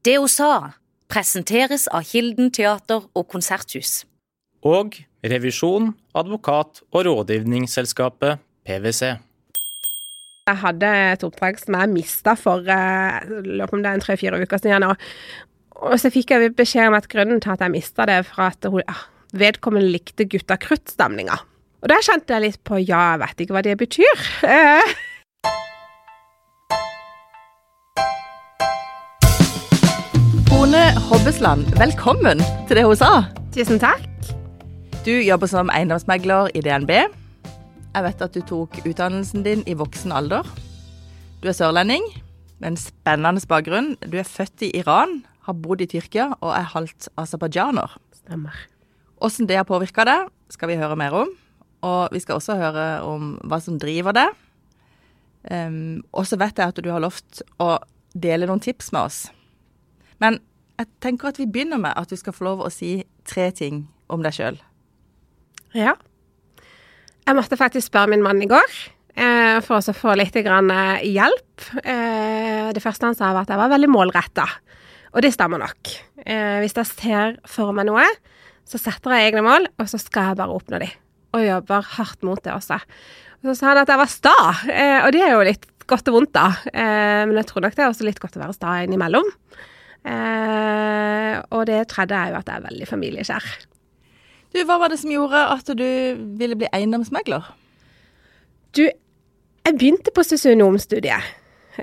Det hun sa, presenteres av Kilden teater og konserthus. Og revisjon, advokat og rådgivningsselskapet PwC. Jeg hadde et oppdrag som jeg mista for eh, lurer på om det er en tre-fire uker siden. Og så fikk jeg beskjed om at grunnen til at jeg mista det, for at hun, ah, vedkommende likte Gutta Krutt-stemninga. Og der kjente jeg litt på ja, jeg vet ikke hva det betyr. Eh, Hobbesland, velkommen til det hun sa. tusen takk. Du jobber som eiendomsmegler i DNB. Jeg vet at du tok utdannelsen din i voksen alder. Du er sørlending med en spennende bakgrunn. Du er født i Iran, har bodd i Tyrkia og er halvt aserbajdsjaner. Stemmer. Hvordan det har påvirka deg, skal vi høre mer om. Og vi skal også høre om hva som driver deg. Um, og så vet jeg at du har lovt å dele noen tips med oss. Men jeg tenker at vi begynner med at du skal få lov å si tre ting om deg sjøl. Ja. Jeg måtte faktisk spørre min mann i går eh, for å få litt grann, eh, hjelp. Eh, det første han sa, var at jeg var veldig målretta. Og det stemmer nok. Eh, hvis jeg ser for meg noe, så setter jeg egne mål, og så skal jeg bare oppnå de. Og jobber hardt mot det også. Og så sa han at jeg var sta, eh, og det er jo litt godt og vondt, da. Men jeg tror nok det er også litt godt å være sta innimellom. Og det tredje er jo at jeg er veldig familiekjær. Du, Hva var det som gjorde at du ville bli eiendomsmegler? Du, jeg begynte på sosionomstudiet.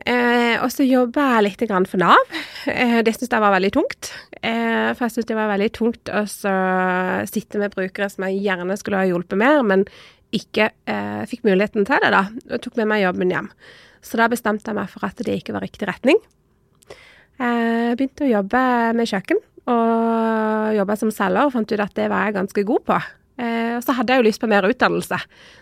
Eh, og så jobba jeg litt grann for Nav. Eh, det syntes jeg var veldig tungt. Eh, for jeg syntes det var veldig tungt å sitte med brukere som jeg gjerne skulle ha hjulpet mer, men ikke eh, fikk muligheten til det, da. Og tok med meg jobben hjem. Så da bestemte jeg meg for at det ikke var riktig retning. Jeg begynte å jobbe med kjøkken, og jobba som selger, og fant ut at det var jeg ganske god på. Eh, og så hadde jeg jo lyst på mer utdannelse.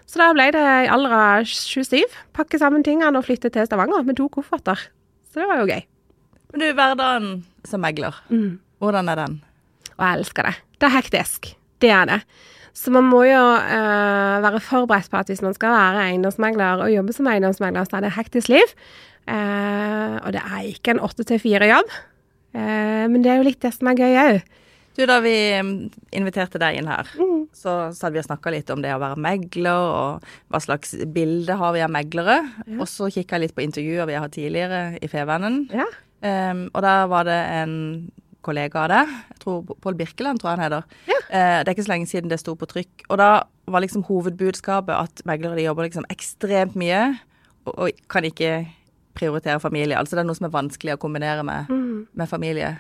Så da ble det i alder av 27. Pakke sammen tingene og flytte til Stavanger med to kofferter. Så det var jo gøy. Men du, Hverdagen som megler, Mm. hvordan er den? Og jeg elsker det. Det er hektisk. Det er det. Så man må jo eh, være forberedt på at hvis man skal være eiendomsmegler og jobbe som eiendomsmegler, så er det hektisk liv. Eh, og det er ikke en åtte til fire-jobb. Eh, men det er jo litt det som er gøy òg. Du, Da vi mm, inviterte deg inn her, Mm. så satt vi og snakka litt om det å være megler, og hva slags bilde har vi av meglere. Og så kikka jeg litt på intervjuer vi har hatt tidligere i Fevennen. Ja. Um, og der var det en kollega av deg, jeg tror Pål Birkeland, tror jeg han heter. Ja. Uh, det er ikke så lenge siden det sto på trykk. Og da var liksom hovedbudskapet at meglere jobber liksom ekstremt mye, og, og kan ikke prioritere familie. Altså det er noe som er vanskelig å kombinere med, Mm. med familie.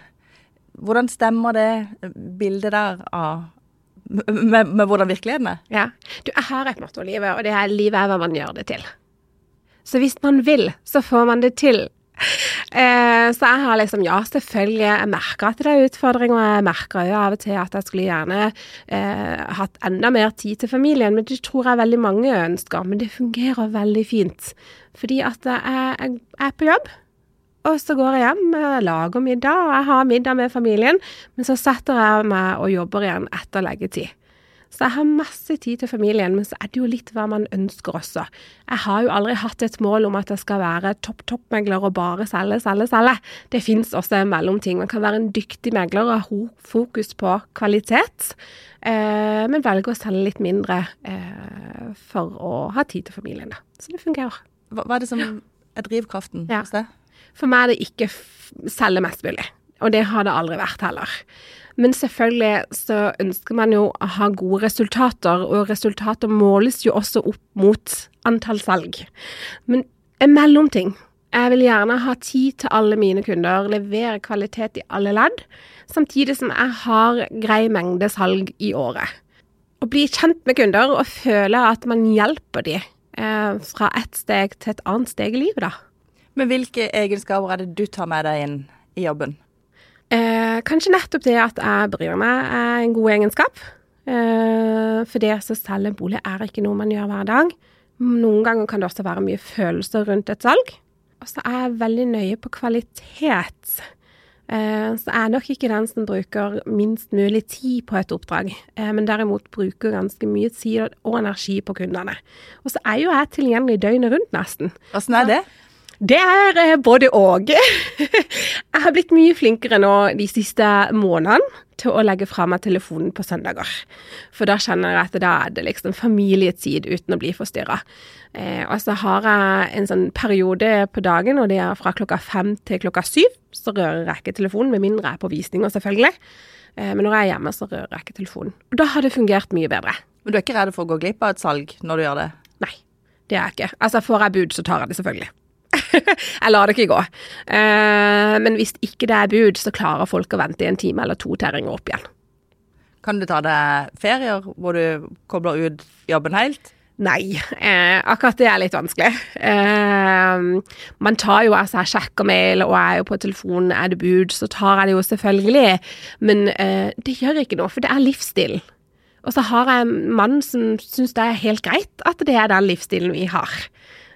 Hvordan stemmer det bildet der av med, med hvordan virkeligheten er? Ja. Du, jeg har et motto i livet, og det er livet er hva man gjør det til. Så hvis man vil, så får man det til. Eh, så jeg har liksom, ja, selvfølgelig, jeg merker at det er utfordringer, jeg merker jo av og til at jeg skulle gjerne eh, hatt enda mer tid til familien, men det tror jeg veldig mange ønsker. Men det fungerer veldig fint, fordi at jeg, jeg, er på jobb. Og så går jeg hjem, jeg lager middag, og jeg har middag med familien. Men så setter jeg meg og jobber igjen etter leggetid. Så jeg har masse tid til familien, men så er det jo litt hva man ønsker også. Jeg har jo aldri hatt et mål om at jeg skal være topp topp-megler og bare selge, selge, selge. Det fins også en mellomting. Man kan være en dyktig megler og ha fokus på kvalitet, eh, men velge å selge litt mindre eh, for å ha tid til familien. Da. Så det fungerer. Hva, hva er det som er drivkraften Ja. deg? For meg er det ikke selge mest mulig. Og det har det aldri vært heller. Men selvfølgelig så ønsker man jo å ha gode resultater, og resultater måles jo også opp mot antall salg. Men en mellomting. Jeg vil gjerne ha tid til alle mine kunder, levere kvalitet i alle ledd, samtidig som jeg har grei mengde salg i året. Å bli kjent med kunder og føle at man hjelper dem eh, fra ett steg til et annet steg i livet, da. Men hvilke egenskaper er det du tar med deg inn i jobben? Eh, kanskje nettopp det at jeg bryr meg er en god egenskap. Eh, for det å selge en bolig er ikke noe man gjør hver dag. Noen ganger kan det også være mye følelser rundt et salg. Og så er jeg veldig nøye på kvalitet. Eh, så jeg er nok ikke den som bruker minst mulig tid på et oppdrag, eh, men derimot bruker ganske mye tid og energi på kundene. Og så er jo jeg tilgjengelig døgnet rundt, nesten. Åssen er det? Det er eh, både og. Jeg har blitt mye flinkere nå de siste månedene til å legge fra meg telefonen på søndager. For da kjenner jeg at da er det liksom familietid uten å bli forstyrra. Eh, og så har jeg en sånn periode på dagen, og det er fra klokka fem til klokka syv. Så rører jeg ikke telefonen, med mindre jeg er på visninger, selvfølgelig. Eh, men når jeg er hjemme, så rører jeg ikke telefonen. Og da har det fungert mye bedre. Men du er ikke redd for å gå glipp av et salg når du gjør det? Nei, det er jeg ikke. Altså, får jeg bud, så tar jeg det selvfølgelig. jeg lar det ikke gå. Eh, men hvis ikke det er bud, så klarer folk å vente i en time eller to til jeg ringer opp igjen. Kan du ta deg ferier hvor du kobler ut jobben helt? Nei, eh, akkurat det er litt vanskelig. Eh, man tar jo altså, jeg sjekker mail og jeg er jo på telefonen, er det bud, så tar jeg det jo selvfølgelig. Men eh, det gjør ikke noe, for det er livsstilen. Og så har jeg en mann som syns det er helt greit at det er den livsstilen vi har.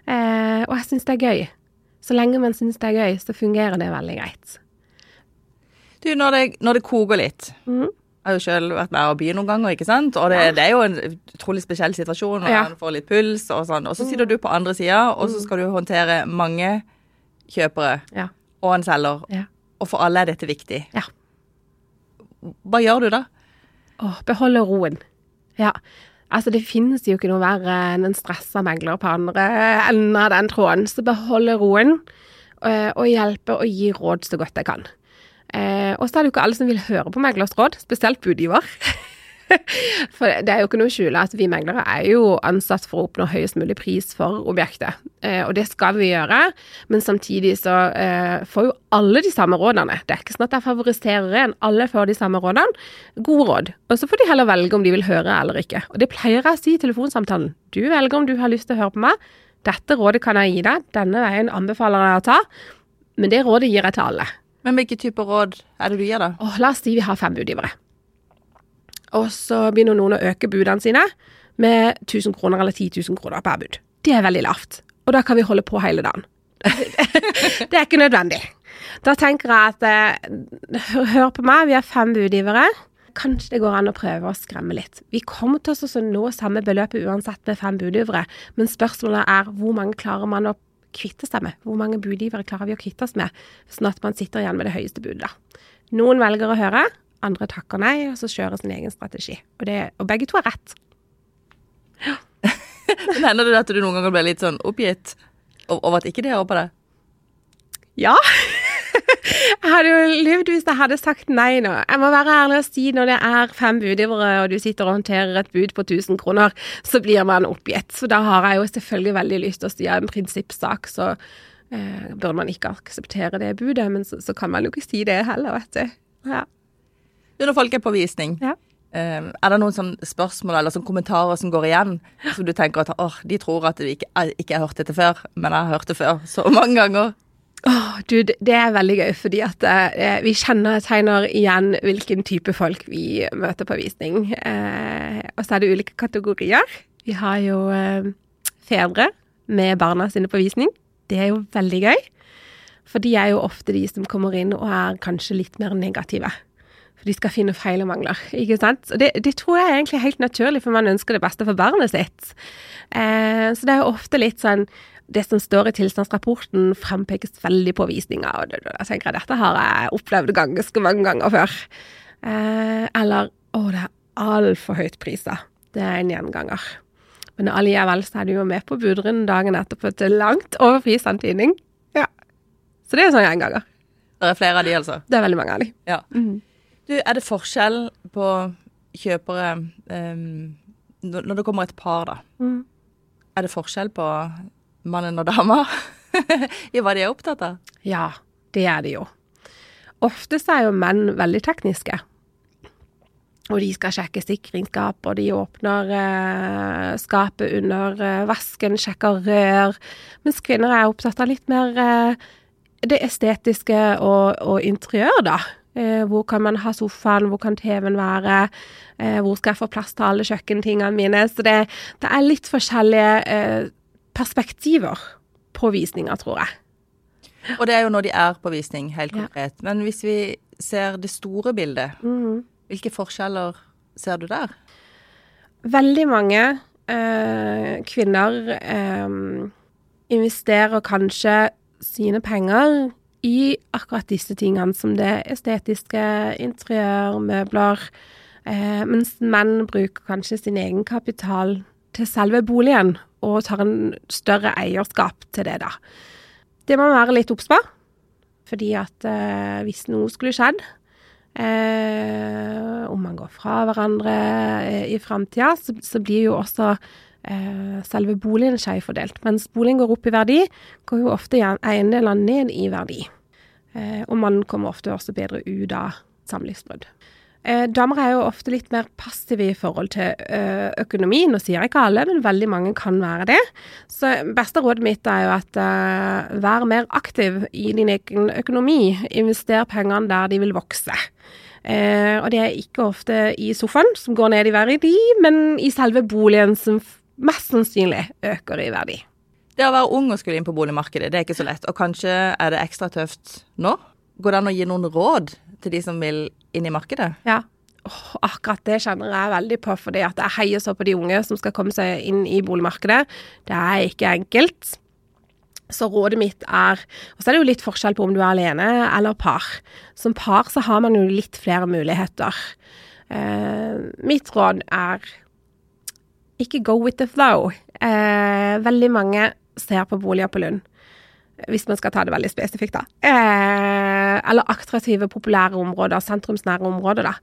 Eh, og jeg syns det er gøy. Så lenge man syns det er gøy, så fungerer det veldig greit. Du, når det, når det koker litt Mhm. Jeg har jo selv vært med å by noen ganger, ikke sant? Og det, det er jo en utrolig spesiell situasjon når Ja. man får litt puls og sånn. Og så sitter du på andre sida, og så skal du håndtere mange kjøpere Ja. og en selger. Ja. Og for alle er dette viktig. Ja. Hva gjør du da? Å, beholde roen. Ja. Altså, det finnes jo ikke noe verre enn en stressa megler på andre enden av den tråden. Så beholde roen, eh, og hjelpe og gi råd så godt jeg kan. Eh, og så er det jo ikke alle som vil høre på meglers råd, spesielt budgiver. For det er jo ikke noe å skjule at vi meglere er jo ansatt for å oppnå høyest mulig pris for objektet. Eh, og det skal vi gjøre, men samtidig så eh, får jo alle de samme rådene. Det er ikke sånn at jeg favoriserer en, alle får de samme rådene. Gode råd. Og så får de heller velge om de vil høre eller ikke. Og det pleier jeg å si i telefonsamtalen. Du velger om du har lyst til å høre på meg. Dette rådet kan jeg gi deg, denne veien anbefaler jeg å ta. Men det rådet gir jeg til alle. Men hvilke typer råd er det du gir, da? Åh, la oss si vi har fem budgivere. Og så begynner noen å øke budene sine med 1000 kroner eller 10 000 kroner per bud. Det er veldig lavt. Og da kan vi holde på hele dagen. det er ikke nødvendig. Da tenker jeg at eh, hør, på meg, vi har fem budgivere. Kanskje det går an å prøve å skremme litt. Vi kommer til å nå samme beløpet uansett med fem budgivere, men spørsmålet er hvor mange klarer man å kvitte seg med? Hvor mange budgivere klarer vi å kvitte oss med, sånn at man sitter igjen med det høyeste budet? Noen velger å høre, andre takker nei, og så kjører sin egen strategi. Og, det, og begge to er rett. Men Hender det at du noen ganger blir litt sånn oppgitt over at ikke de hører på deg? Ja. Jeg hadde jo levd hvis jeg hadde sagt nei nå. Jeg må være ærlig og si når det er fem budgivere, og du sitter og håndterer et bud på 1000 kroner, så blir man oppgitt. Så da har jeg jo selvfølgelig veldig lyst til å si en prinsippsak, så eh, bør man ikke akseptere det budet. Men så, så kan man jo ikke si det heller, vet du. Ja. Når folk er på visning, Ja. eh, er det noen spørsmål eller kommentarer som går igjen, som du tenker at oh, de tror at du ikke, ikke har hørt dette før, men jeg har hørt det før så mange ganger? Oh, du, det er veldig gøy, fordi at eh, vi kjenner tegner igjen hvilken type folk vi møter på visning. Eh, og så er det ulike kategorier. Vi har jo eh, fedre med barna sine på visning. Det er jo veldig gøy. For de er jo ofte de som kommer inn og er kanskje litt mer negative. For de skal finne feil og mangler, ikke sant. Og det, det tror jeg er egentlig helt naturlig, for man ønsker det beste for barnet sitt. Eh, så det er jo ofte litt sånn det som står i tilstandsrapporten, frempekes veldig på visninga. Og da da tenker jeg dette har jeg opplevd ganske mange ganger før. Eh, eller å, det er altfor høyt priser. Det er en gjenganger. Men allikevel så er du jo med på budrunden dagen etterpå til langt over prisantydning. Ja. Så det er en sånn gjenganger. Det er flere av de, altså. Det er veldig mange av de. Ja. Du, er det forskjell på kjøpere um, når det kommer et par, da? Mm. Er det forskjell på mannen og dama i hva de er opptatt av? Ja, det er det jo. Ofte så er jo menn veldig tekniske. Og de skal sjekke sikringsskap, og de åpner eh, skapet under eh, vasken, sjekker rør. Mens kvinner er opptatt av litt mer eh, det estetiske og, og interiør, da. Eh, hvor kan man ha sofaen, hvor kan TV-en være, eh, hvor skal jeg få plass til alle kjøkkentingene mine. Så det, det er litt forskjellige eh, perspektiver på visninga, tror jeg. Og det er jo når de er på visning, helt Ja. konkret. Men hvis vi ser det store bildet, Mhm. hvilke forskjeller ser du der? Veldig mange eh, kvinner eh, investerer kanskje sine penger i akkurat disse tingene, som det estetiske, interiør, møbler, eh, mens menn bruker kanskje sin egen kapital til selve boligen, og tar en større eierskap til det, da. Det må være litt obs på, fordi at eh, hvis noe skulle skjedd, eh, om man går fra hverandre eh, i framtida, så, så blir jo også selve boligen skjevfordelt. Mens boligen går opp i verdi, går jo ofte eiendelene ned i verdi. Eh, og man kommer ofte også bedre ut av samlivsbrudd. Eh, damer er jo ofte litt mer passive i forhold til eh, økonomi. Nå sier ikke alle, men veldig mange kan være det. Så beste rådet mitt er jo at eh, vær mer aktiv i din egen økonomi. Invester pengene der de vil vokse. Eh, og det er ikke ofte i sofaen, som går ned i verdi, men i selve boligen, som mest sannsynlig øker i verdi. Det å være ung og skulle inn på boligmarkedet, det er ikke så lett. Og kanskje er det ekstra tøft nå? Går det an å gi noen råd til de som vil inn i markedet? Ja. Oh, akkurat det kjenner jeg veldig på, fordi at jeg heier så på de unge som skal komme seg inn i boligmarkedet. Det er ikke enkelt. Så rådet mitt er Og så er det jo litt forskjell på om du er alene eller par. Som par så har man jo litt flere muligheter. Eh, mitt råd er ikke go with the flow. Eh, veldig mange ser på boliger på Lund. Hvis man skal ta det veldig spesifikt, da. Eh, eller attraktive, populære områder, sentrumsnære områder, da.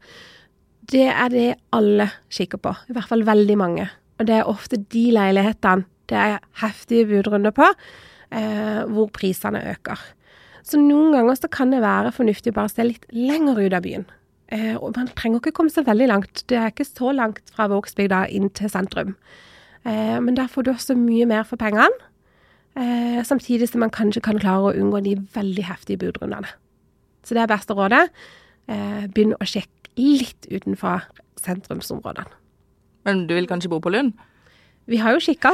Det er det alle kikker på. I hvert fall veldig mange. Og det er ofte de leilighetene det er heftige budrunder på, eh, hvor prisene øker. Så noen ganger så kan det være fornuftig å bare se litt lenger ut av byen. Eh, og man trenger ikke komme så veldig langt. Det er ikke så langt fra Vågsbygda inn til sentrum. Eh, men der får du også mye mer for pengene. Eh, samtidig som man kanskje kan klare å unngå de veldig heftige budrundene. Så det er beste rådet. Eh, begynn å sjekke litt utenfor sentrumsområdene. Men du vil kanskje bo på Lund? Vi har jo kikka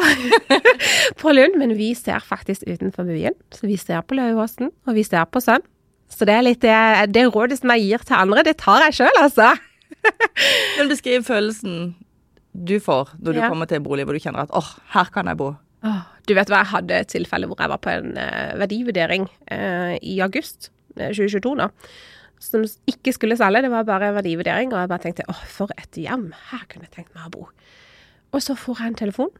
på Lund, men vi ser faktisk utenfor byen. Så vi ser på Lauåsen, og vi ser på Sønn. Så det er litt det, det rådet som jeg gir til andre, det tar jeg sjøl, altså. Men beskriv følelsen du får når du Ja. kommer til en bolig hvor du kjenner at åh, her kan jeg bo. Du vet hva, jeg hadde et tilfelle hvor jeg var på en eh, verdivurdering eh, i august eh, 2022 nå. Som ikke skulle selge, det var bare verdivurdering. Og jeg bare tenkte åh, for et hjem. Her kunne jeg tenkt meg å bo. Og så får jeg en telefon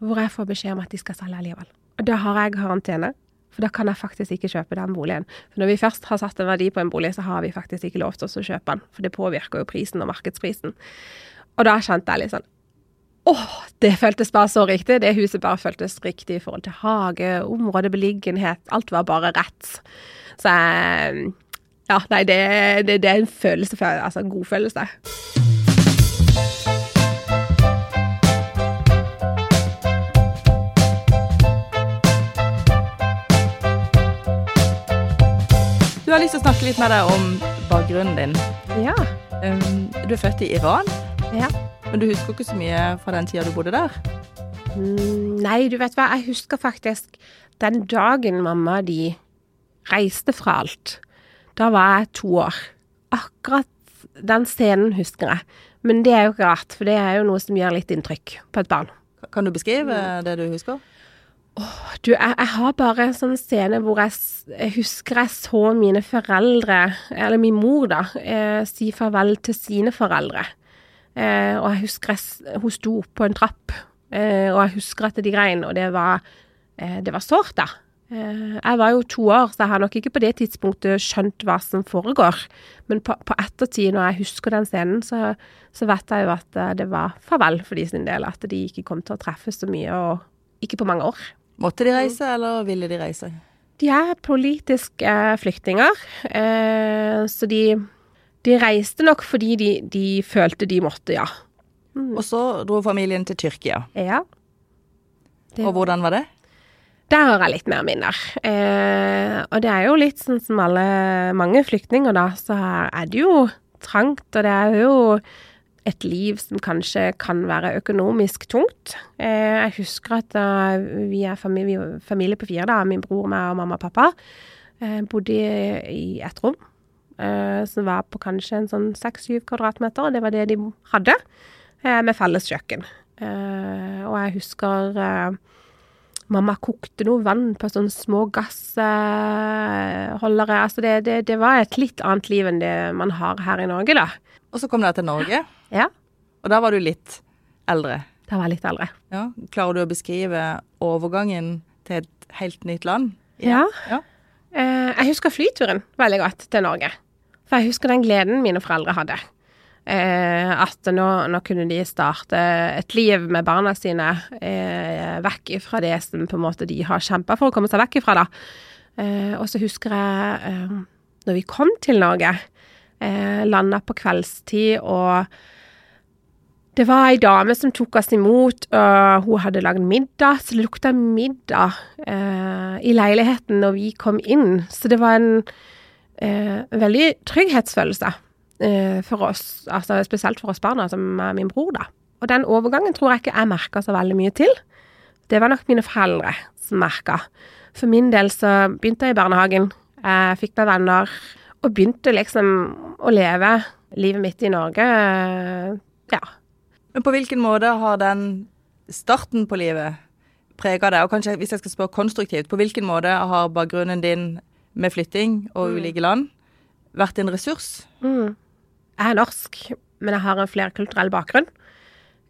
hvor jeg får beskjed om at de skal selge likevel. Og da har jeg karantene. For da kan jeg faktisk ikke kjøpe den boligen. For når vi først har satt en verdi på en bolig, så har vi faktisk ikke lov til å kjøpe den. For det påvirker jo prisen og markedsprisen. Og da kjente jeg litt sånn Åh, det føltes bare så riktig. Det huset bare føltes riktig i forhold til hage, område, beliggenhet. Alt var bare rett. Så jeg Ja, nei, det, det, det er en følelse, altså en god følelse. Du har lyst til å snakke litt med deg om bakgrunnen din. Ja. Um, du er født i Iran, ja. men du husker ikke så mye fra den tida du bodde der. Mm, Nei, du vet hva, jeg husker faktisk den dagen mamma de reiste fra alt. Da var jeg to år. Akkurat den scenen husker jeg. Men det er jo ikke rart, for det er jo noe som gjør litt inntrykk på et barn. Kan du beskrive det du husker? Du, jeg, jeg har bare en sånn scene hvor jeg, jeg husker jeg så mine foreldre, eller min mor da, eh, si farvel til sine foreldre. Eh, og jeg husker jeg, hun sto opp på en trapp, eh, og jeg husker at de grein, og det var, eh, det var sårt da. Eh, jeg var jo to år, så jeg har nok ikke på det tidspunktet skjønt hva som foregår. Men på, på ettertid, når jeg husker den scenen, så, så vet jeg jo at eh, det var farvel for de sin del, at de ikke kom til å treffes så mye, og ikke på mange år. Måtte de reise, eller ville de reise? De er politiske eh, flyktninger, eh, så de, de reiste nok fordi de, de følte de måtte, ja. Og så dro familien til Tyrkia. Ja. Det- Og hvordan var det? Der har jeg litt mer minner. Eh, og det er jo litt sånn som alle mange flyktninger, da, så er det jo trangt, og det er jo et liv som kanskje kan være økonomisk tungt. Eh, jeg husker at vi er familie, familie på fire, da, min bror, meg og mamma og pappa, eh, bodde i, ett et rom. Eh, som var på kanskje en sånn seks-syv kvadratmeter, og det var det de hadde, med felles kjøkken. Og jeg husker Mamma kokte noe vann på sånne små gassholdere. Altså det, det, det var et litt annet liv enn det man har her i Norge, da. Og så kom dere til Norge, Ja, og da var du litt eldre. da var jeg litt eldre. Ja. Klarer du å beskrive overgangen til et helt nytt land? Ja. Ja. Eh, jeg husker flyturen veldig godt til Norge. For jeg husker den gleden mine foreldre hadde. Eh, at nå, nå kunne de starte et liv med barna sine eh, vekk fra det som på en måte de har kjempa for å komme seg vekk ifra, da. Eh, og så husker jeg eh, når vi kom til Norge, eh, landa på kveldstid, og det var ei dame som tok oss imot, og hun hadde lagd middag, så det lukta middag eh, i leiligheten når vi kom inn. Så det var en eh, veldig trygghetsfølelse eh, for oss, altså spesielt for oss barna, som er min bror, da. Og den overgangen tror jeg ikke jeg merka så veldig mye til. Det var nok mine foreldre som merka. For min del så begynte jeg i barnehagen, jeg fikk meg venner, og begynte liksom å leve livet mitt i Norge. Ja. Men på hvilken måte har den starten på livet prega deg? Og kanskje hvis jeg skal spørre konstruktivt, på hvilken måte har bakgrunnen din med flytting og ulike land vært en ressurs? Mm. Jeg er norsk, men jeg har en flerkulturell bakgrunn.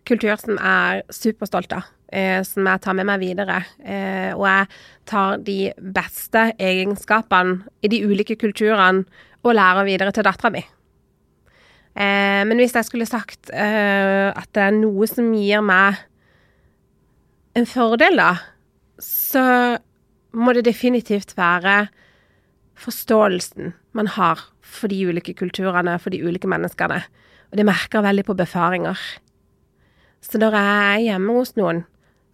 Kultur som jeg er superstolt av, eh, som jeg tar med meg videre. Eh, og jeg tar de beste egenskapene i de ulike kulturene og lærer videre til dattera mi. Eh, men hvis jeg skulle sagt eh, at det er noe som gir meg en fordel, da, så må det definitivt være forståelsen man har for de ulike kulturene, for de ulike menneskene. Og det merker jeg veldig på befaringer. Så når jeg er hjemme hos noen,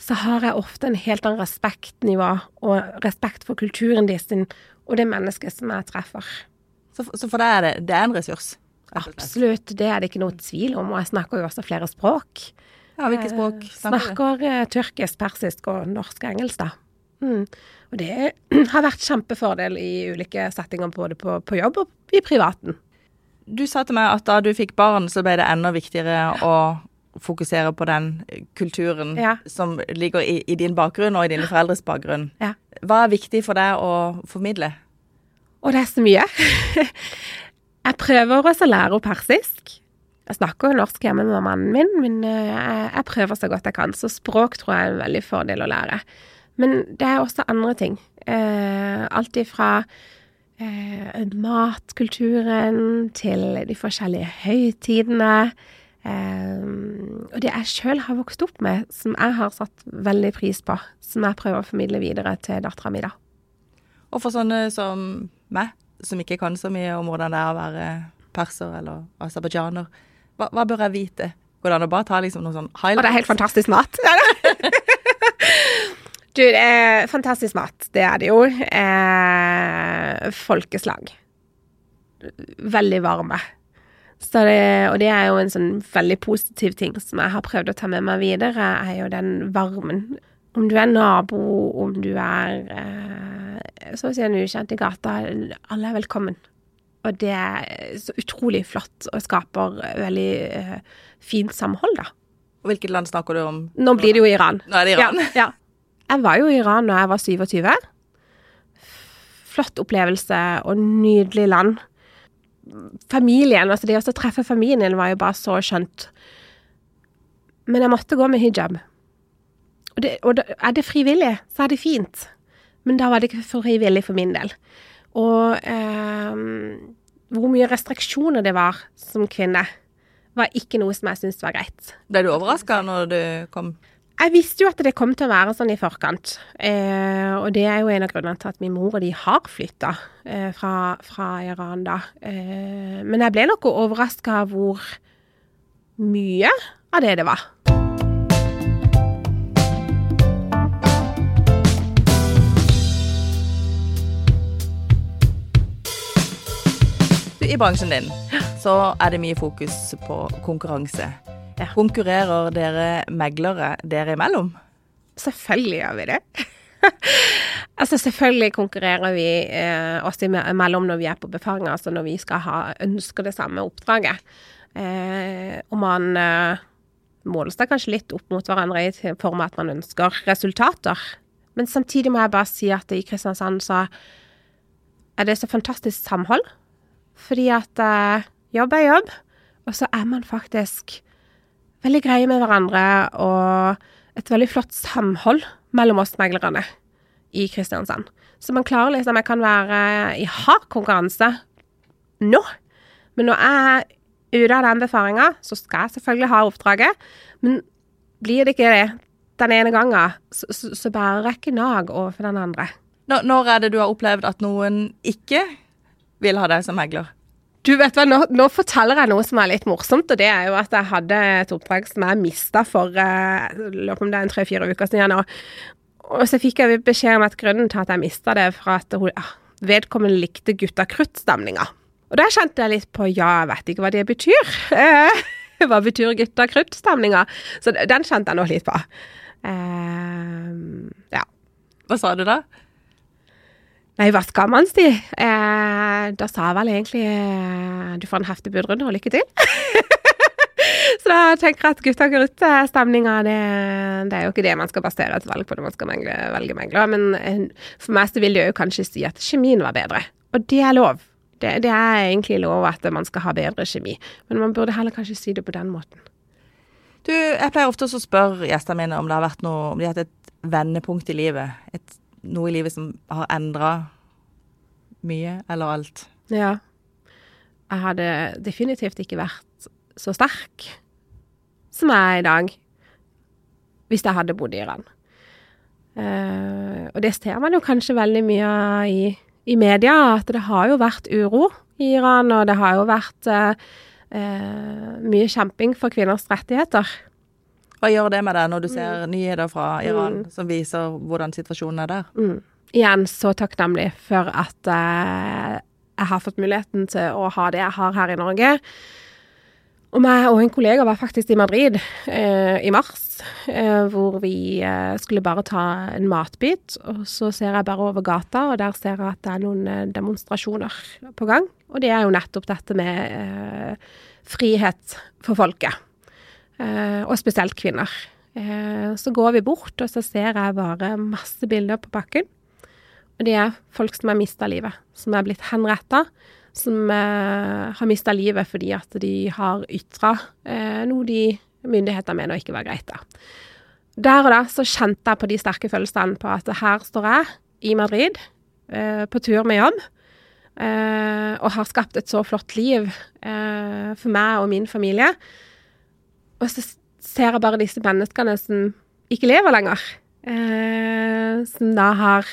så har jeg ofte en helt annen respektnivå og respekt for kulturen deres og det mennesket som jeg treffer. Så, så for deg er det, det er en ressurs? Absolutt, det er det ikke noe tvil om. Og jeg snakker jo også flere språk. Ja, hvilke språk snakker du? Snakker eh, tyrkisk, persisk og norsk og engelsk, da. Mm. Og det har vært kjempefordel i ulike settinger, både på, på jobb og i privaten. Du sa til meg at da du fikk barn, så ble det enda viktigere å fokusere på den kulturen Ja. som ligger i, i din bakgrunn og i dine foreldres bakgrunn. Ja. Hva er viktig for deg å formidle? Og det er så mye. jeg prøver også å lære henne persisk. Jeg snakker jo norsk hjemme med mannen min, men eh, jeg, jeg prøver så godt jeg kan. Så språk tror jeg er en veldig fordel å lære. Men det er også andre ting. Eh, alt ifra eh, matkulturen til de forskjellige høytidene. Eh, og det jeg sjøl har vokst opp med, som jeg har satt veldig pris på. Som jeg prøver å formidle videre til dattera mi, da. Og for sånne som meg, som ikke kan så mye om hvordan det er å være perser eller aserbajdsjaner, hva, hva bør jeg vite? Går det an å bare ta liksom noen sånn Og det er helt fantastisk mat. du, det er fantastisk mat. Det er det jo. Eh, folkeslag. Veldig varme. Så det, og det er jo en sånn veldig positiv ting som jeg har prøvd å ta med meg videre, er jo den varmen. Om du er nabo, om du er eh, så å si en ukjent i gata, alle er velkommen. Og det er så utrolig flott og skaper veldig eh, fint samhold, da. Og Hvilket land snakker du om? Nå blir det jo Iran. Nå er det Iran. Ja, ja. Jeg var jo i Iran da jeg var 27. Flott opplevelse og nydelig land. Familien, altså det å treffe familien var jo bare så skjønt. Men jeg måtte gå med hijab. Og, det, og er det frivillig, så er det fint. Men da var det ikke frivillig for min del. Og eh, hvor mye restriksjoner det var som kvinne, var ikke noe som jeg syntes var greit. Ble du overraska når du kom? Jeg visste jo at det kom til å være sånn i forkant. Eh, og det er jo en av grunnene til at min mor og de har flytta eh, fra, fra Iran, da. Eh, men jeg ble nok overraska av hvor mye av det det var. I bransjen din så er det mye fokus på konkurranse. Ja. Konkurrerer dere meglere dere imellom? Selvfølgelig gjør vi det. altså selvfølgelig konkurrerer vi eh, oss imellom når vi er på befaring, altså når vi skal ha, ønsker det samme oppdraget. Eh, og man eh, måler seg kanskje litt opp mot hverandre i form av at man ønsker resultater. Men samtidig må jeg bare si at i Kristiansand så er det så fantastisk samhold. Fordi at eh, jobb er jobb, og så er man faktisk veldig greie med hverandre og et veldig flott samhold mellom oss meglerne i Kristiansand. Så man klarer liksom Jeg kan være i hard konkurranse nå, men når jeg ute av den befaringa, så skal jeg selvfølgelig ha oppdraget. Men blir det ikke det den ene gangen, så, så, så bare rekker nag overfor den andre. Når, når er det du har opplevd at noen ikke vil ha deg som megler? Du vet hva, nå, nå, forteller jeg noe som er litt morsomt, og det er jo at jeg hadde et oppdrag som jeg mista for uh, om det er en tre-fire uker siden Og, Og så fikk jeg beskjed om at grunnen til at jeg mista det, for at hun, ja, vedkommende likte gutta krutt-stemninga. Og da kjente jeg litt på ja, jeg vet ikke hva det betyr. Eh, hva betyr gutta krutt-stemninga? Så den kjente jeg nå litt på. Uh, ja. Hva sa du da? Nei, hva skal man si? Eh, da sa jeg vel egentlig eh, du får en heftig budrunde og lykke til. så da tenker jeg at gutta krutt-stemninga, det, det, er jo ikke det man skal basere et valg på når man skal mengle, velge megler. Men eh, for meg så vil det jo kanskje si at kjemien var bedre. Og det er lov. Det, det, er egentlig lov at man skal ha bedre kjemi. Men man burde heller kanskje si det på den måten. Du, jeg pleier ofte å spørre gjestene mine om det har vært noe, om de har hatt et vendepunkt i livet. Et noe i livet som har endra mye, eller alt? Ja. Jeg hadde definitivt ikke vært så sterk som jeg er i dag, hvis jeg hadde bodd i Iran. Uh, og det ser man jo kanskje veldig mye i, i, media, at det har jo vært uro i Iran, og det har jo vært uh, uh, mye kjemping for kvinners rettigheter. Hva gjør det med deg når du ser mm. nyheter fra Iran mm. som viser hvordan situasjonen er der? Mm. Igjen så takknemlig for at uh, jeg har fått muligheten til å ha det jeg har her i Norge. Og meg og en kollega var faktisk i Madrid uh, i mars, uh, hvor vi skulle bare ta en matbit. Og så ser jeg bare over gata, og der ser jeg at det er noen demonstrasjoner på gang. Og det er jo nettopp dette med frihet for folket. Eh, og spesielt kvinner. Eh, så går vi bort, og så ser jeg bare masse bilder på bakken. Og det er folk som har mista livet, som er blitt henretta, som eh, har mista livet fordi at de har ytra noe de myndighetene mener ikke var greit. da. Der og da så kjente jeg på de sterke følelsene på at her står jeg i Madrid, på tur med jobb, og har skapt et så flott liv for meg og min familie. Og så ser jeg bare disse menneskene som ikke lever lenger. Eh, som da har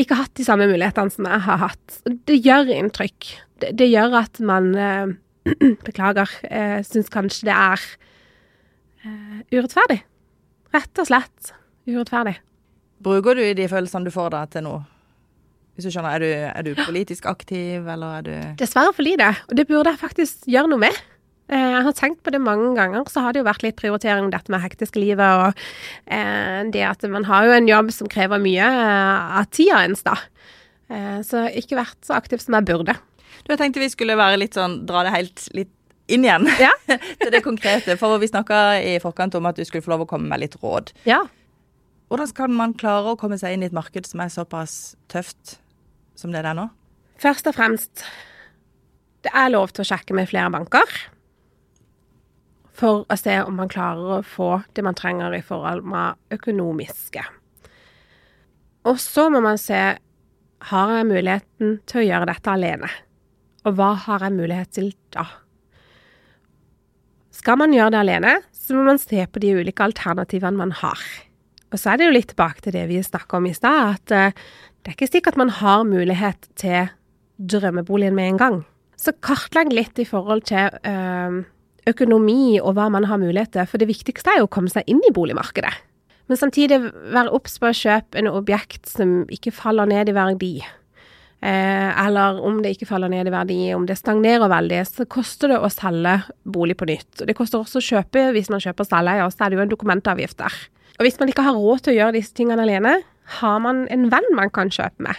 ikke hatt de samme mulighetene som jeg har hatt. Det gjør inntrykk. Det, det gjør at man eh, Beklager. Eh, Syns kanskje det er eh, urettferdig. Rett og slett urettferdig. Bruker du de følelsene du får da til noe? Hvis du skjønner, er du, er du politisk aktiv, eller er du Dessverre for lite. Og det burde jeg faktisk gjøre noe med. Eh, jeg har tenkt på det mange ganger, så har det jo vært litt prioritering dette med hektiske livet og eh, det at man har jo en jobb som krever mye eh, av tida ens, da. Eh, så ikke vært så aktiv som jeg burde. Du, jeg tenkte vi skulle være litt sånn, dra det helt litt inn igjen ja. til det konkrete. For vi snakka i forkant om at du skulle få lov å komme med litt råd. Ja. Hvordan kan man klare å komme seg inn i et marked som er såpass tøft som det er nå? Først og fremst, det er lov til å sjekke med flere banker for å se om man klarer å få det man trenger i forhold med økonomiske. Og så må man se har jeg muligheten til å gjøre dette alene. Og hva har jeg mulighet til da? Skal man gjøre det alene, så må man se på de ulike alternativene man har. Og så er det jo litt tilbake til det vi snakka om i stad, at uh, det er ikke sikkert man har mulighet til drømmeboligen med en gang. Så kartlegg litt i forhold til uh, økonomi og hva man har mulighet til. For det viktigste er jo å komme seg inn i boligmarkedet. Men samtidig være obs på å kjøpe en objekt som ikke faller ned i verdi. Eh, eller om det ikke faller ned i verdi, om det stagnerer veldig, så koster det å selge bolig på nytt. Og det koster også å kjøpe hvis man kjøper selveie, og så er det jo en dokumentavgift der. Og hvis man ikke har råd til å gjøre disse tingene alene, har man en venn man kan kjøpe med.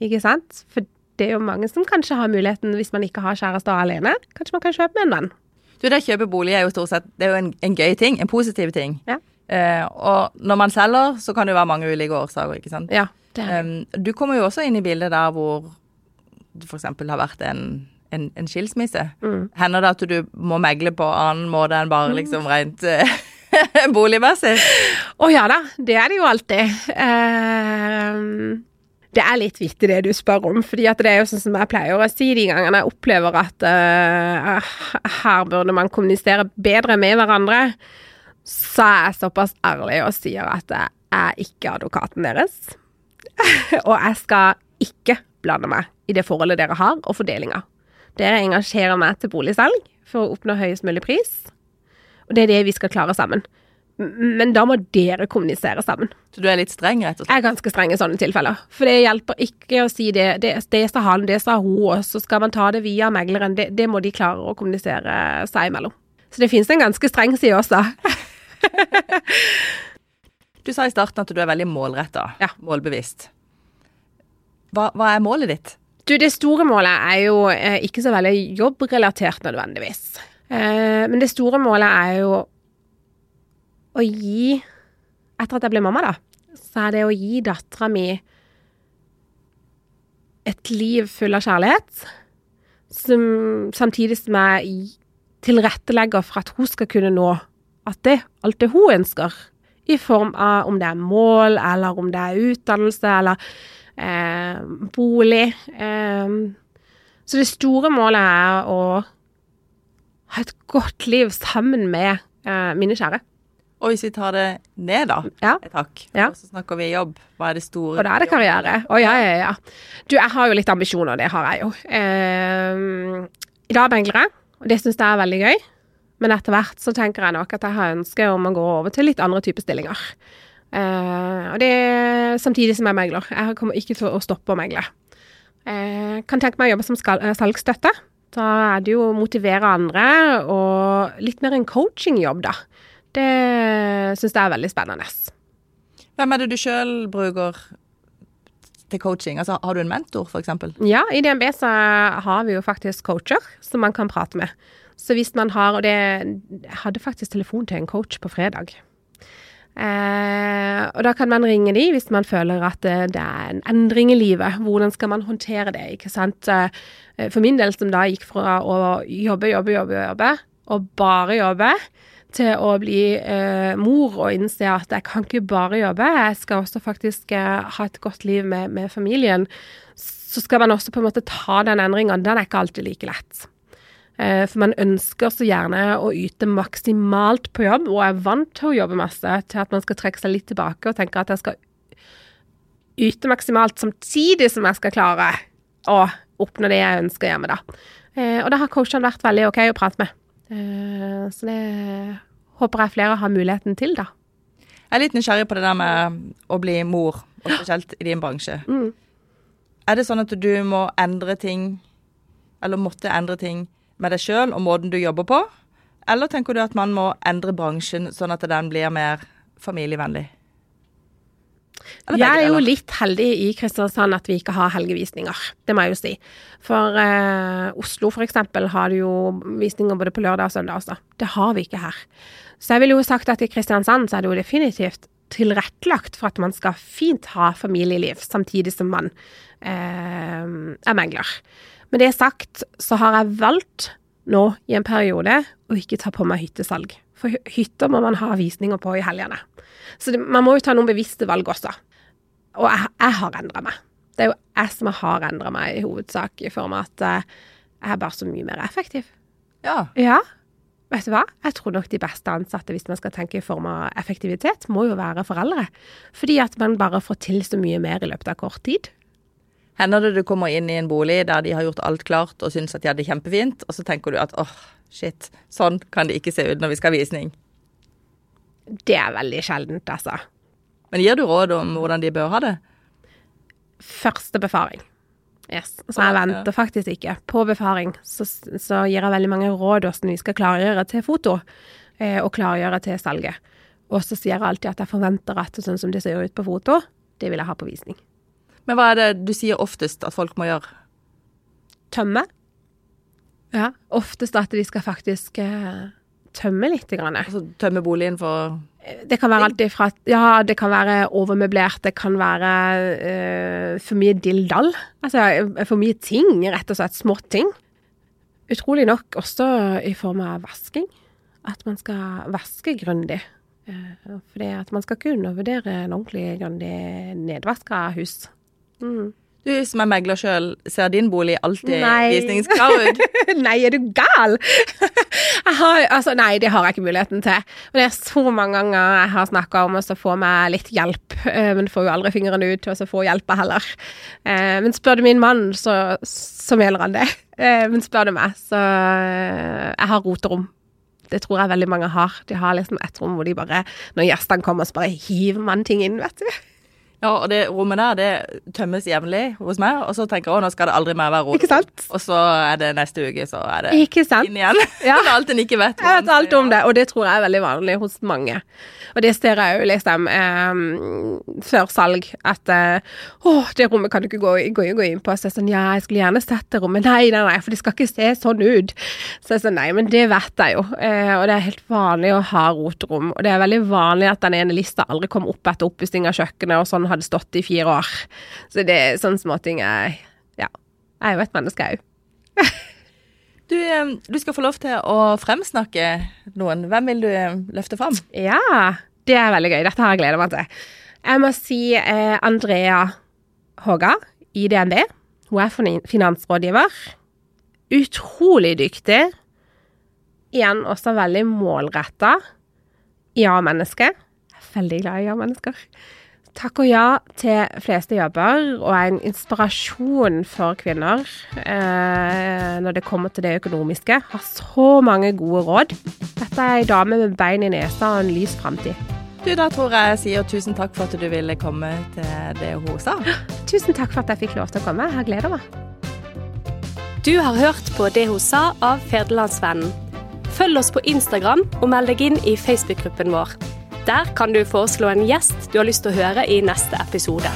Ikke sant? For det er jo mange som kanskje har muligheten, hvis man ikke har kjæreste alene, kanskje man kan kjøpe med en venn. Du, det å kjøpe bolig er jo stort sett det er jo en, en gøy ting, en positiv ting. Ja. Eh, og når man selger, så kan det jo være mange ulike årsaker, ikke sant. Ja, det er. Um, du kommer jo også inn i bildet der hvor det f.eks. har vært en, en, en skilsmisse. Mm. Hender det at du må megle på annen måte enn bare liksom rent eh, boligmessig? Å ja da, det er det jo alltid. Ehm, det er litt viktig det du spør om, fordi at det er jo sånn som jeg pleier å si de gangene jeg opplever at uh, her burde man kommunisere bedre med hverandre, så er jeg såpass ærlig og sier at jeg er ikke advokaten deres. og jeg skal ikke blande meg i det forholdet dere har, og fordelinga. Dere engasjerer meg til boligsalg for å oppnå høyest mulig pris, og det er det vi skal klare sammen. Men da må dere kommunisere sammen. Så du er litt streng, rett og slett? Jeg er ganske streng i sånne tilfeller. For det hjelper ikke å si det. Det, det sa han, det sa hun, og så skal man ta det via megleren. Det, det må de klare å kommunisere seg imellom. Så det finnes en ganske streng side også. Du sa i starten at du er veldig målretta, Ja. målbevisst. Hva, hva er målet ditt? Du, det store målet er jo eh, ikke så veldig jobbrelatert nødvendigvis. Eh, men det store målet er jo å gi Etter at jeg ble mamma, da, så er det å gi dattera mi et liv full av kjærlighet, som, samtidig som jeg tilrettelegger for at hun skal kunne nå at det, alt det hun ønsker, i form av om det er mål, eller om det er utdannelse, eller eh, bolig. Eh, så det store målet er å ha et godt liv sammen med eh, mine kjære. Og hvis vi tar det ned, da, Ja. et hakk, Ja. og så snakker vi jobb, hva er det store? Og da er det karriere. Å ja, ja, ja. Du, jeg har jo litt ambisjoner, det har jeg jo. Eh, I dag megler jeg, og det syns jeg er veldig gøy. Men etter hvert så tenker jeg nok at jeg har ønske om å gå over til litt andre typer stillinger. Eh, og det er samtidig som jeg megler. Jeg kommer ikke til å stoppe å megle. Eh, kan tenke meg å jobbe som skal, eh, salgsstøtte. Da er det jo å motivere andre, og litt mer en coachingjobb, da. Det syns jeg er veldig spennende. Hvem er det du sjøl bruker til coaching? Altså, har du en mentor, f.eks.? Ja, i DNB så har vi jo faktisk coacher som man kan prate med. Så hvis man har, og det Jeg hadde faktisk telefon til en coach på fredag. Eh, og da kan man ringe de hvis man føler at det, det er en endring i livet. Hvordan skal man håndtere det, ikke sant. Eh, For min del som da gikk fra å jobbe, jobbe, jobbe, jobbe, og bare jobbe, til å bli eh, mor og innse at jeg kan ikke bare jobbe, jeg skal også faktisk eh, ha et godt liv med, med familien. Så skal man også på en måte ta den endringa. Den er ikke alltid like lett. Eh, For man ønsker så gjerne å yte maksimalt på jobb, og er vant til å jobbe masse, til at man skal trekke seg litt tilbake og tenke at jeg skal yte maksimalt samtidig som jeg skal klare å oppnå det jeg ønsker hjemme, da. Eh, Og det har coachene vært veldig OK å prate med. Eh, Så det håper jeg flere har muligheten til, da. Jeg er litt nysgjerrig på det der med å bli mor, og spesielt i din bransje. Mm. Er det sånn at du må endre ting, eller måtte endre ting med deg sjøl og måten du jobber på? Eller tenker du at man må endre bransjen sånn at den blir mer familievennlig? Eller Jeg er jo litt heldig i Kristiansand at vi ikke har helgevisninger. Det må jeg jo si. For eh, Oslo for eksempel har du jo visninger både på lørdag og søndag også. Det har vi ikke her. Så jeg ville jo sagt at i Kristiansand så er det jo definitivt tilrettelagt for at man skal fint ha familieliv, samtidig som man eh, er megler. Med det sagt så har jeg valgt nå i en periode å ikke ta på meg hyttesalg. For hytter må man ha visninger på i helgene. Så det, man må jo ta noen bevisste valg også. Og jeg, jeg har endra meg. Det er jo jeg som har endra meg i hovedsak, i form av at eh, jeg er bare så mye mer effektiv. Ja. Ja, vet du hva? Jeg tror nok de beste ansatte, hvis man skal tenke i form av effektivitet, må jo være foreldre. Fordi at man bare får til så mye mer i løpet av kort tid. Hender det du kommer inn i en bolig der de har gjort alt klart og syns at de hadde det kjempefint, og så tenker du at åh, shit, sånn kan det ikke se ut når vi skal ha visning. Det er veldig sjeldent, altså. Men gir du råd om hvordan de bør ha det? Første befaring. Yes. Så jeg venter faktisk ikke. På befaring så, så gir jeg veldig mange råd hvordan vi skal klargjøre til foto, eh, og klargjøre til salget. Og så sier jeg alltid at jeg forventer at sånn som det ser ut på foto, det vil jeg ha på visning. Men hva er det du sier oftest at folk må gjøre? Tømme. Ja. Oftest at de skal faktisk eh, tømme litt. Grann. Altså tømme boligen for Det kan være alt ifra Ja, det kan være overmøblert, det kan være uh, for mye dilldall. Altså for mye ting, rett og slett småting. Utrolig nok også i form av vasking. At man skal vaske grundig. For det at man skal kunne vurdere en ordentlig grundig nedvaska hus. Mm. Du som er megler sjøl, ser din bolig alltid Nei. visningsklar ut? nei, er du gal? har, altså, nei, det har jeg ikke muligheten til. Men det er så mange ganger jeg har snakka om å få meg litt hjelp, eh, men får jo aldri fingrene ut til å få hjelpa heller. Eh, Men spør du min mann, så, så mener han det. Eh, Men spør du meg, så Jeg har roterom. Det tror jeg veldig mange har. De har liksom et rom hvor de bare, når gjestene kommer, så bare hiver man ting inn, vet du. Ja, og det rommet der, det tømmes jevnlig hos meg, og så tenker jeg å, nå skal det aldri mer være rot. Ikke sant? Og så er det neste uke, så er det Ikke sant? inn igjen. Ja. det er alt en ikke vet. Jeg vet alt om det, og det tror jeg er veldig vanlig hos mange. Og det ser jeg jo liksom eh, før salg, at eh, å, det rommet kan du ikke gå, gå, gå inn på. Så jeg sånn, ja, jeg skulle gjerne sett det rommet. Nei, nei, nei, for det skal ikke se sånn ut. Så jeg sånn, nei, men det vet jeg jo. Eh, og det er helt vanlig å ha rotrom. Og det er veldig vanlig at den ene lista aldri kommer opp etter oppussing av kjøkkenet, og sånn hadde stått i fire år. Så det er sånne småting jeg Ja. Jeg er jo et menneske òg. Du, du skal få lov til å fremsnakke noen. Hvem vil du løfte fram? Ja, det er veldig gøy. Dette har jeg gleda meg til. Jeg må si eh, Andrea Håga i DNB. Hun er finansrådgiver. Utrolig dyktig. Igjen også veldig målretta. Ja-menneske. Veldig glad i ja-mennesker. Takker ja til fleste jobber og er en inspirasjon for kvinner eh, når det kommer til det økonomiske. Har så mange gode råd. Dette er ei dame med bein i nesa og en lys framtid. Du, Da tror jeg jeg sier tusen takk for at du ville komme til det hun sa. Tusen takk for at jeg fikk lov til å komme. Jeg gleder meg. Du har hørt på Det hun sa av Ferdelandsvennen. Følg oss på Instagram og meld deg inn i Facebook-gruppen vår. Der kan du foreslå en gjest du har lyst til å høre i neste episode.